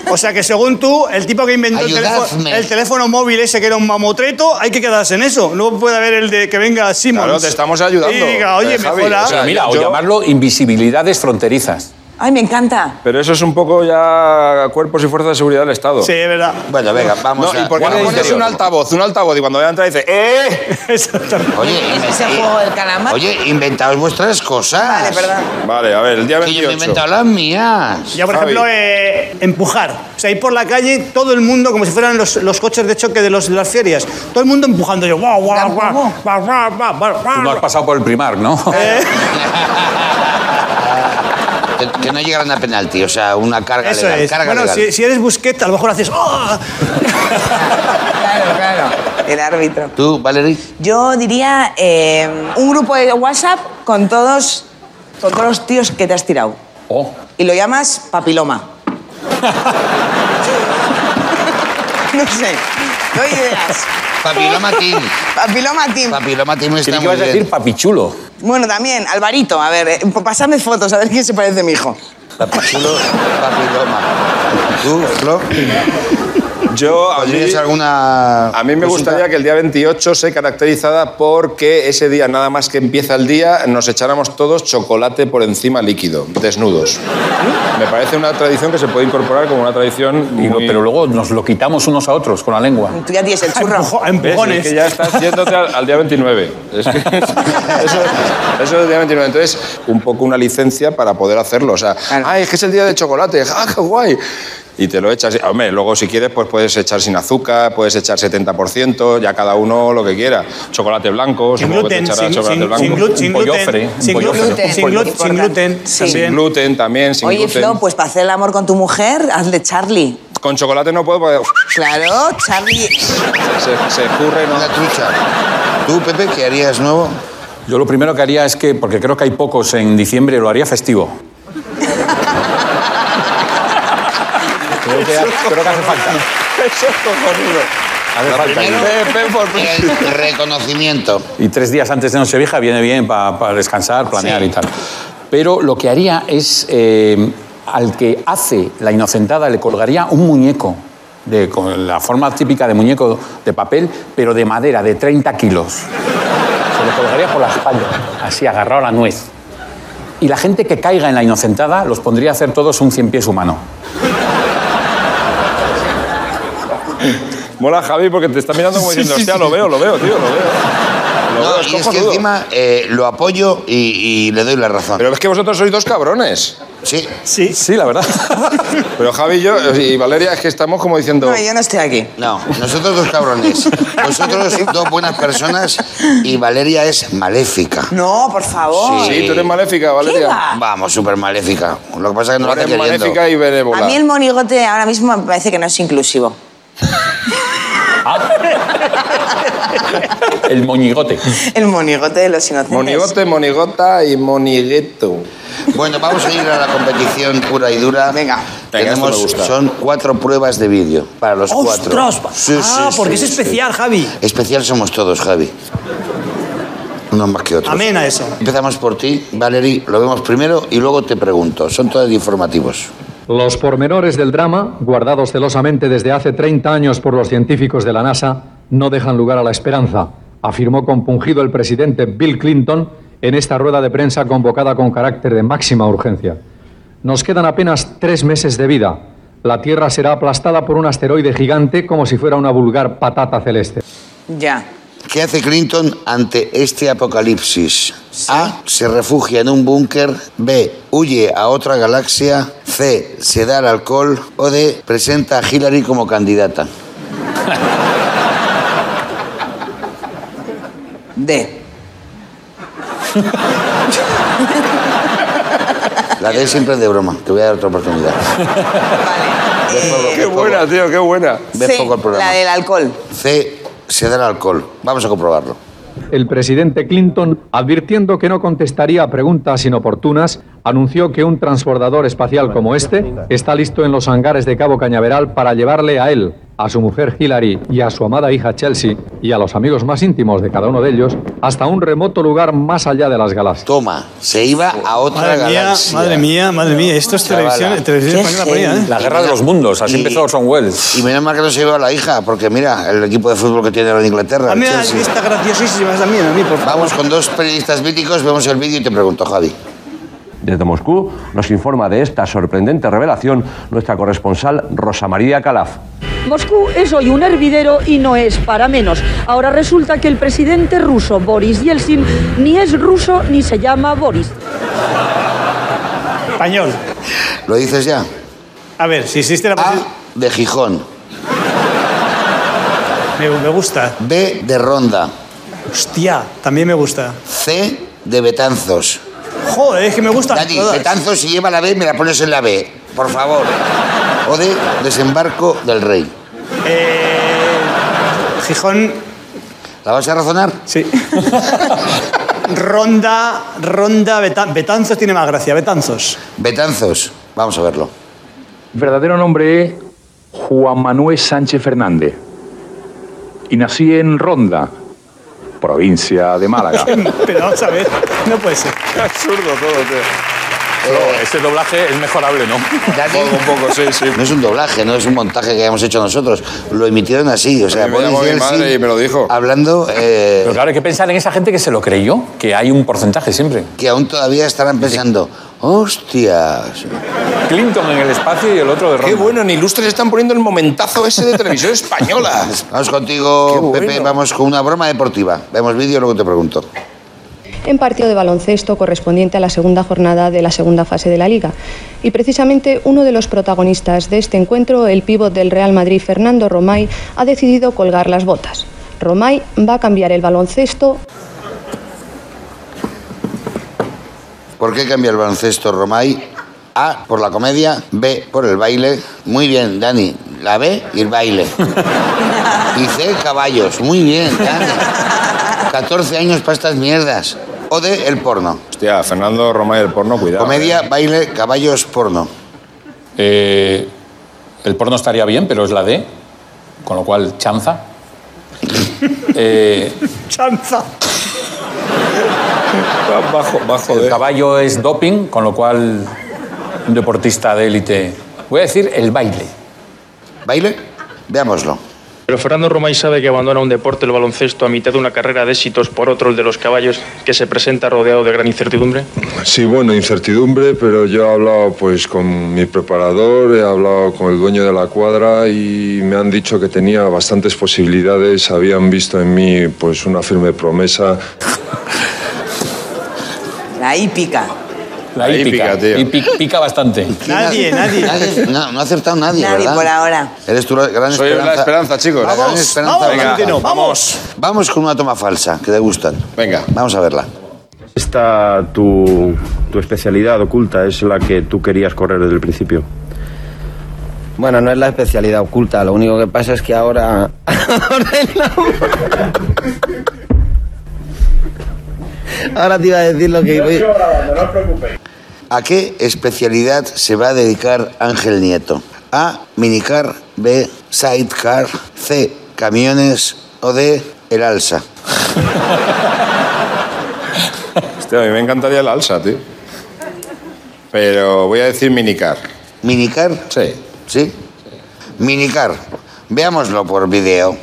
A: o sea que según tú, el tipo que inventó el teléfono, el teléfono móvil ese que era un mamotreto, hay que quedarse en eso. No puede haber el de que venga Simmons.
B: Claro, te estamos ayudando,
A: Y diga, oye,
B: eh,
A: mejora.
B: o sea,
J: Pero mira, o
B: yo-
J: llamarlo invisibilidades fronterizas.
K: Ay, me encanta.
B: Pero eso es un poco ya cuerpos y fuerzas de seguridad del Estado.
A: Sí, es verdad.
C: Bueno, venga, vamos
B: No,
C: a...
B: ¿Y por qué no
C: vamos
B: pones un altavoz? Un altavoz y cuando a entrar dice ¡Eh!
A: Exactamente.
C: Oye,
K: Ese
C: inve-
K: juego del calamar.
C: Oye, inventaos vuestras cosas.
K: Vale, perdón.
B: Vale, a ver, el día
C: Que yo me he
B: 28.
C: inventado las mías.
A: Ya, por
B: Javi.
A: ejemplo, eh, empujar. O sea, ir por la calle, todo el mundo, como si fueran los, los coches de choque de, los, de las ferias. Todo el mundo empujando. Yo, guau, guau, guau, guau, guau, guau, guau, guau,
J: Tú no has pasado por el primar, ¿no?
C: Que, que no llegaran a penalti, o sea, una carga
A: Eso
C: legal.
A: es.
C: Carga
A: Bueno,
C: legal.
A: si, si eres Busquets, a lo mejor haces. ¡ah!
K: Claro, claro. El árbitro.
C: ¿Tú, Valerie?
K: Yo diría eh, un grupo de WhatsApp con todos, con todos los tíos que te has tirado.
J: Oh.
K: Y lo llamas papiloma. no sé. Doy ideas.
C: Papiloma Team.
K: Papiloma Team.
C: Papiloma Team está muy
J: ibas a
C: bien.
J: decir papichulo.
K: Bueno, también, Alvarito. A ver, eh, pasadme fotos a ver quién se parece a mi hijo.
C: Papichulo, papiloma. ¿Tú, Flo?
B: Yo, a mí,
C: ¿Tienes alguna
B: a mí me gustaría que el día 28 se caracterizara porque ese día, nada más que empieza el día, nos echáramos todos chocolate por encima líquido, desnudos. Me parece una tradición que se puede incorporar como una tradición muy...
J: pero luego nos lo quitamos unos a otros con la lengua.
K: Tú ya tienes el churro.
A: Empujo- a empujones.
B: Es que ya estás yéndote al, al día 29. Es que eso, eso es el día 29. Entonces, un poco una licencia para poder hacerlo. O sea,
K: Claro.
B: ay, es que es el día de chocolate. ¡Ah, qué guay! Y te lo echas. Hombre, luego si quieres, pues puedes echar sin azúcar, puedes echar 70%, ya cada uno lo que quiera. Chocolate blanco,
A: Sin
B: supongo que te
A: gluten, sin,
B: chocolate
A: sin,
B: blanco.
A: sin glu- sin gluten. Sin gluten. Sin gluten. Sin gluten.
K: Sí.
B: Sin gluten también, sin
K: Oye,
B: gluten.
K: Flo, pues para hacer el amor con tu mujer, hazle Charlie.
B: Con chocolate no puedo porque
K: Claro, Charlie.
B: se, se escurre, ¿no?
C: Una trucha. ¿Tú, Pepe, qué harías nuevo?
J: Yo lo primero que haría es que, porque creo que hay pocos en diciembre, lo haría festivo. Creo, que, creo que hace falta.
B: Eso es cojonudo.
J: Hace
B: Lo
J: falta.
B: primero-.
C: El reconocimiento.
J: Y tres días antes de Nochevieja viene bien para descansar, planear y tal. Pero lo que haría es, eh, al que hace la inocentada le colgaría un muñeco, de, con la forma típica de muñeco de papel, pero de madera, de 30 kilos. Se le colgaría por la espalda, así agarrado a la nuez. Y la gente que caiga en la inocentada los pondría a hacer todos un cien pies humano.
B: Mola Javi porque te está mirando como diciendo, hostia, lo veo, lo veo, tío, lo veo. Lo
C: No,
B: veo,
C: y es que encima eh, lo apoyo y, y le doy la razón.
B: Pero es que vosotros sois dos cabrones.
C: Sí.
A: Sí.
J: Sí, la verdad.
B: Pero Javi y yo y Valeria es que estamos como diciendo...
K: No, yo no estoy aquí.
C: No, nosotros dos cabrones. Vosotros dos buenas personas y Valeria es maléfica.
K: No, por favor.
B: Sí, tú eres maléfica,
K: ¿Qué
B: Valeria.
K: va?
C: Vamos, súper maléfica. Lo que pasa es que no lo hace queriendo.
B: maléfica y benévola.
K: A mí el monigote ahora mismo me parece que no es inclusivo.
J: El moñigote.
K: El monigote de los inocentes.
B: Monigote, monigota y monigueto.
C: Bueno, vamos a ir a la competición pura y dura.
K: Venga.
B: Venga, esto
C: Tenemos,
B: gusta.
C: son cuatro pruebas de vídeo para los cuatro.
A: ¡Ostras!
C: Sí,
A: ah,
C: sí,
A: porque
C: sí,
A: es
C: sí.
A: especial, Javi.
C: Especial somos todos, Javi. Unos más que otros.
A: Amén a eso.
C: Empezamos por ti, Valerie. Lo vemos primero y luego te pregunto. Son todos informativos.
L: Los pormenores del drama, guardados celosamente desde hace 30 años por los científicos de la NASA, no dejan lugar a la esperanza, afirmó compungido el presidente Bill Clinton en esta rueda de prensa convocada con carácter de máxima urgencia. Nos quedan apenas tres meses de vida. La Tierra será aplastada por un asteroide gigante como si fuera una vulgar patata celeste.
K: Ya.
C: ¿Qué hace Clinton ante este apocalipsis? A. Se refugia en un búnker. B. Huye a otra galaxia. C. Se da al alcohol. O D. Presenta a Hillary como candidata.
K: D.
C: La D siempre es de broma. Te voy a dar otra oportunidad.
B: Qué buena, tío, qué buena.
C: Ves
K: C,
C: poco el programa.
K: la del alcohol.
C: C. Se da al alcohol. Vamos a comprobarlo.
L: El presidente Clinton, advirtiendo que no contestaría a preguntas inoportunas, anunció que un transbordador espacial como este está listo en los hangares de Cabo Cañaveral para llevarle a él, a su mujer Hillary y a su amada hija Chelsea y a los amigos más íntimos de cada uno de ellos hasta un remoto lugar más allá de las galaxias.
C: Toma, se iba a otra
A: Madre mía,
C: galaxia.
A: madre mía, madre mía. Esto es televisión, televisión española ponía, ¿eh?
J: La guerra de los mundos, así
C: Y-
J: empezó Orson Welles.
C: Y menos mal que no se llevó a la hija, porque mira, el equipo de fútbol que tiene ahora en Inglaterra.
A: A
C: el
A: mí está graciosísima, es la mía, a mí, por favor.
C: Vamos con dos periodistas míticos, vemos el vídeo y te pregunto, Javi.
M: Desde Moscú nos informa de esta sorprendente revelación nuestra corresponsal Rosa María Calaf.
N: Moscú es hoy un hervidero y no es para menos. Ahora resulta que el presidente ruso Boris Yeltsin ni es ruso ni se llama Boris.
A: Español.
C: ¿Lo dices ya?
A: A ver, si existe la
C: A
A: posibilidad.
C: de Gijón,
A: Me, me gusta.
C: B de Ronda,
A: Hostia, también me gusta.
C: C de Betanzos.
A: Joder, es que me gusta.
C: Dani, Betanzos, si lleva la B, me la pones en la B, por favor. O de Desembarco del Rey.
A: Eh, Gijón,
C: ¿La vas a razonar?
A: sí. Ronda, Ronda, Beta- Betanzos tiene más gracia, Betanzos.
C: Betanzos, vamos a verlo.
O: verdadero nombre es Juan Manuel Sánchez Fernández. Y nací en Ronda, provincia de Málaga.
A: Pero vamos a ver, no puede ser.
B: Qué absurdo todo, tío.
J: Ese doblaje es mejorable, ¿no?
C: Dani,
B: Un poco, sí, sí.
C: No es un doblaje, no es un montaje que hayamos hecho nosotros. Lo emitieron así, o sea,
B: me
C: Boris
B: llamó mi
C: Yeltsin
B: madre y me lo dijo.
C: Hablando eh,
J: Pero claro, hay que pensar en esa gente que se lo creyó, que hay un porcentaje siempre.
C: que aún todavía estarán pensando, hostias.
J: Clinton en el espacio y el otro de Ronda.
B: Qué bueno, en Ilustres están poniendo el momentazo ese de televisión española.
C: Vamos contigo,
B: bueno.
C: Pepe, vamos con una broma deportiva. Vemos vídeo y luego te pregunto.
P: En partido de baloncesto correspondiente a la segunda jornada de la segunda fase de la liga. Y precisamente uno de los protagonistas de este encuentro, el pívot del Real Madrid, Fernando Romay, ha decidido colgar las botas. Romay va a cambiar el baloncesto
C: ¿Por qué cambia el baloncesto Romay? A, por la comedia. B, por el baile. Muy bien, Dani. la B y el baile. Y C, caballos. Muy bien, Dani. 14 años para estas mierdas. O D, el porno.
B: Hostia, Fernando Romay del porno, cuidado.
C: Comedia,
B: eh.
C: baile, caballos, porno.
J: Eh, el porno estaría bien, pero es la D, con lo cual chanza. Eh,
A: Chanza.
B: Bajo, bajo
J: el caballo es doping, con lo cual un deportista de élite. Voy a decir el baile.
C: ¿Baile? Veámoslo.
Q: Pero Fernando Romay sabe que abandona un deporte, el baloncesto, a mitad de una carrera de éxitos por otro, el de los caballos, que se presenta rodeado de gran incertidumbre.
R: Sí, bueno, incertidumbre, pero yo he hablado pues con mi preparador, he hablado con el dueño de la cuadra y me han dicho que tenía bastantes posibilidades, habían visto en mí pues una firme promesa.
K: La hípica.
J: La hípica,
B: tío.
J: Y pi- pica bastante.
A: Nadie, nadie.
C: No, no ha acertado nadie,
K: Nadie
C: ¿verdad?
K: por ahora.
C: Eres tu gran
B: Soy
C: esperanza.
B: la esperanza, chicos.
C: La gran esperanza
B: vamos,
C: blanca.
B: que no, vamos.
C: Vamos con una toma falsa, que te gustan.
B: Venga.
C: Vamos a verla.
S: Esta, tu, tu especialidad oculta, es la que tú querías correr desde el principio.
T: Bueno, no es la especialidad oculta, lo único que pasa es que ahora... ahora te iba a decir lo que... voy-
C: ¿A qué especialidad se va a dedicar Ángel Nieto? A. Minicar. B. Sidecar. C. Camiones. O D. El alza.
B: Hostia, a mí me encantaría el alza, tío. Pero voy a decir minicar.
C: ¿Minicar?
B: Sí.
C: ¿Sí? Minicar. Veámoslo por video.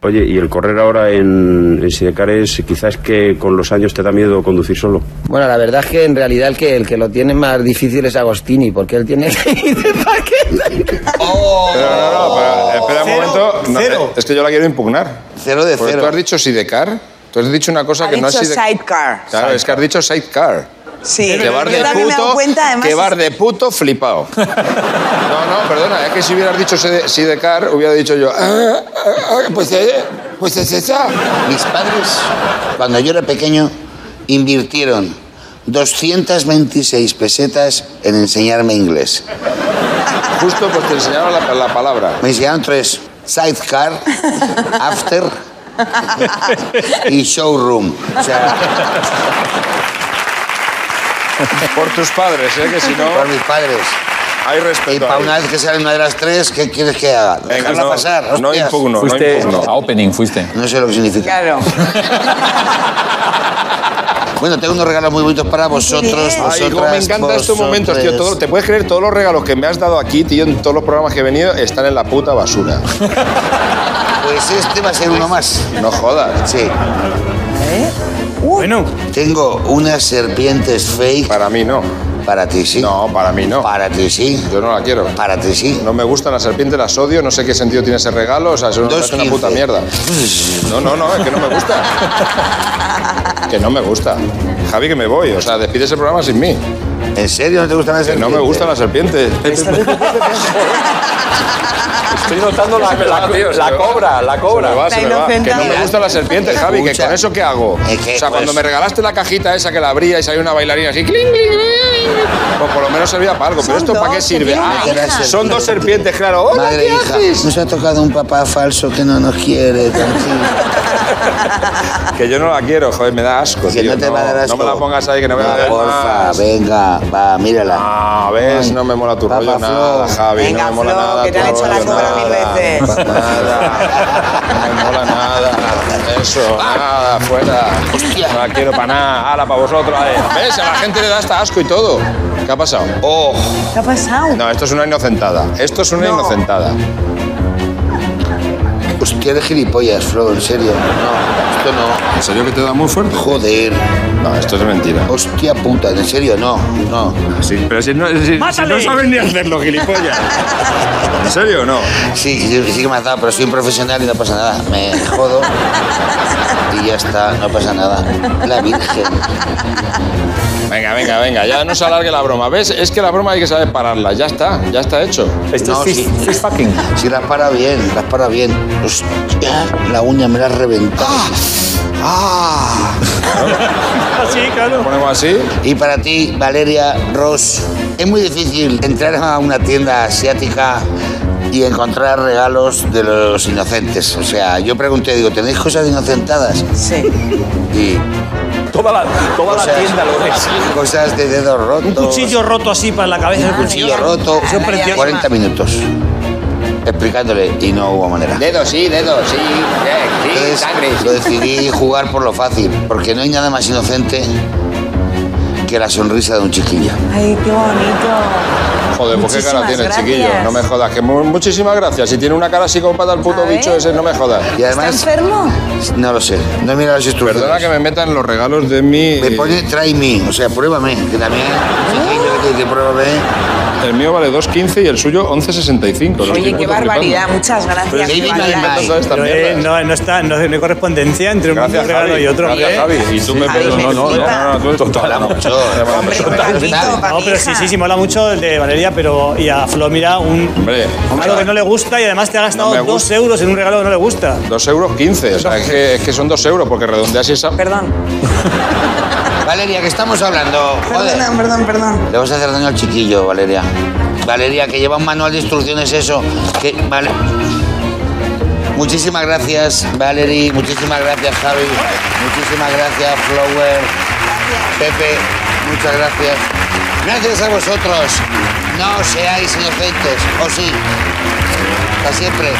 S: Oye, y el correr ahora en, en Sidecar es quizás que con los años te da miedo conducir solo.
T: Bueno, la verdad es que en realidad el que, el que lo tiene más difícil es Agostini, porque él tiene que ir de paquete.
B: Pero no, no, pero espera un momento. No,
T: cero.
B: eh, es que yo la quiero impugnar.
C: Cero de
B: Porque
C: cero.
B: tú has dicho sidecar. Tú has dicho una cosa
K: Ha
B: que no es
K: dicho
B: sidecar.
K: sidecar.
B: Claro, es que has dicho sidecar.
K: Sí.
B: Que de
K: también me he dado
B: puto,
K: cuenta, además,
B: que vas de puto flipado. No, no, perdona, es que si hubieras dicho side- sidecar, hubiera dicho yo, ah, ah, ah, pues, eh, pues es esa.
C: Mis padres, cuando yo era pequeño, invirtieron 226 pesetas en enseñarme inglés.
B: Justo pues te enseñaron la, la palabra.
C: Me enseñaron tres. Sidecar, after y showroom. O sea,
B: Por tus padres, ¿eh? Que si no...
C: por mis padres.
B: Hay respeto.
C: Y para una vez que sale una de las tres, ¿qué quieres que haga?
B: Venga,
C: ¿Dejarla
B: no,
C: pasar?
B: no impugno,
J: Fuiste
B: no impugno.
J: a opening, fuiste.
C: No sé lo que significa.
K: Claro.
C: Bueno, tengo unos regalos muy bonitos para vosotros.
B: Ay, me encantan estos momentos, tío. Todo- ¿Te puedes creer todos los regalos que me has dado aquí, tío, en todos los programas que he venido, están en la puta basura?
C: Pues este va a ser uno más.
B: No jodas.
C: Sí.
A: Bueno.
C: Tengo unas serpientes fake.
B: Para mí no.
C: Para ti sí.
B: No, para mí no.
C: Para ti sí.
B: Yo no la quiero.
C: Para ti sí.
B: No me gustan las serpientes, las odio, no sé qué sentido tiene ese regalo, o sea, eso parece una puta mierda. No, no, no, es que no me gusta. Que no me gusta. Javi, que me voy, o sea, despides el programa sin mí.
C: ¿En serio no te gustan las
B: Que no
C: serpientes?
B: me gustan las serpientes.
J: Estoy notando la, la- la cobra, la
B: Se me
J: cobra.
B: va, se me va. Que no me gustan las serpientes, Javi, que con eso qué hago. O sea,
C: pues-
B: cuando me regalaste la cajita esa que la abría y salía una bailarina así, cling, cling, cling, pues por lo menos servía para algo. Pero esto para qué sirve? Ah, son dos serpientes, claro. Hola,
C: Madre
B: ¿qué
C: hija,
B: haces?
C: nos ha tocado un papá falso que no nos quiere, tranquilo.
B: Que yo no la quiero, joder, me da asco,
C: Que
B: tío.
C: no te va a dar asco.
B: No me la pongas ahí, que no me va a
C: No,
B: dar
C: porfa,
B: más.
C: venga, va, mírala.
B: Ah, ves, no me mola tu
C: Papá
B: rollo nada. Javi.
K: Venga,
B: no me mola
K: Flo,
B: nada.
K: que te
B: tu
K: han hecho la
B: rollo,
K: cobra mil
B: nada,
K: veces.
B: Nada. No me mola nada. Eso, nada, fuera. No la quiero para nada. Ahora, para vosotros. a ver. ¿Ves? A la gente le da hasta asco y todo. ¿Qué ha pasado? Oh.
K: ¿Qué ha pasado?
B: No, esto es una inocentada. Esto es una
K: No.
B: inocentada.
C: Hostia, eres gilipollas, Flo, en serio. No, esto no.
B: ¿En serio que te da muy fuerte?
C: Joder.
B: No, esto es mentira.
C: Hostia puta, en serio, no, no.
B: Sí, pero si no, si- si no sabes ni hacerlo, gilipollas. ¿En serio o no?
C: Sí, sí, sí que me has dado, pero soy un profesional y no pasa nada. Me jodo y ya está, no pasa nada. La Virgen.
B: Venga, venga, venga, ya no se alargue la broma. ¿Ves? Es que la broma hay que saber pararla. Ya está, ya está hecho.
J: Esto
C: No,
J: es
C: sí.
J: fish, fish fucking.
C: Si las para bien, las para bien. Hostia, la uña me la has reventado.
B: ¡Ah!
A: Así, claro.
B: Ponemos así.
C: Y para ti, Valeria Ross, es muy difícil entrar a una tienda asiática y encontrar regalos de los inocentes. O sea, yo pregunté, digo, ¿tenéis cosas inocentadas?
K: Sí.
C: Y
J: Toda la, toda la
C: Cosas-
J: tienda lo es.
C: cosas de dedos rotos.
A: Un cuchillo roto así para la cabeza.
C: Un cuchillo roto.
A: Eso es precioso.
C: 40 minutos explicándole y no hubo manera.
B: Dedo, sí, dedo, sí. eh, sí,
C: Entonces
B: sangre. sí.
C: lo decidí jugar por lo fácil, porque no hay nada más inocente que la sonrisa de un chiquillo.
K: Ay, qué bonito.
B: Joder, pues qué cara tiene el chiquillo. No me jodas. Que mu- muchísimas gracias. Si tiene una cara psicópata el puto
K: A
B: bicho
K: ver.
B: ese, no me jodas.
C: Y
K: ¿Está
C: además,
K: enfermo?
C: no lo sé, no he mirado las instrucciones.
B: Perdona que me metan los regalos de mi...
C: Me pone try me, o sea, pruébame, que también chiquillo que te dice pruébame.
B: El mío vale 2.15 y el suyo 11.65. Lo
K: Oye, qué barbaridad.
B: flipando.
K: Muchas gracias.
B: Pero
A: eh, no, no, está, no, hay correspondencia entre un
B: Gracias,
A: regalo
B: Javi.
A: y otro.
B: Gracias,
A: ¿eh?
B: Javi. Y tú me
K: Javi,
B: pedo.
K: me
B: No, no, no, no, no, tú
C: mucho.
A: Pero sí, sí, sí, mola mucho el de Valeria, pero y a Flo, mira, un,
B: Hombre,
A: algo que no le gusta y además te ha gastado
B: No me
A: dos
B: gusta.
A: euros en un regalo que no le gusta.
B: 2 euros 15. O sea, es que, es que son 2 euros porque redondeas esa...
K: Perdón.
C: Valeria, que estamos hablando. Joder.
K: Perdón, perdón, perdón.
C: Le vas a hacer daño al chiquillo, Valeria. Valeria, que lleva un manual de instrucciones, eso. Que, vale. Muchísimas gracias, Valerie. Muchísimas gracias, Javi. Muchísimas gracias, Flower. Pepe, muchas gracias. Gracias a vosotros. No seáis inocentes, o sí. Hasta siempre.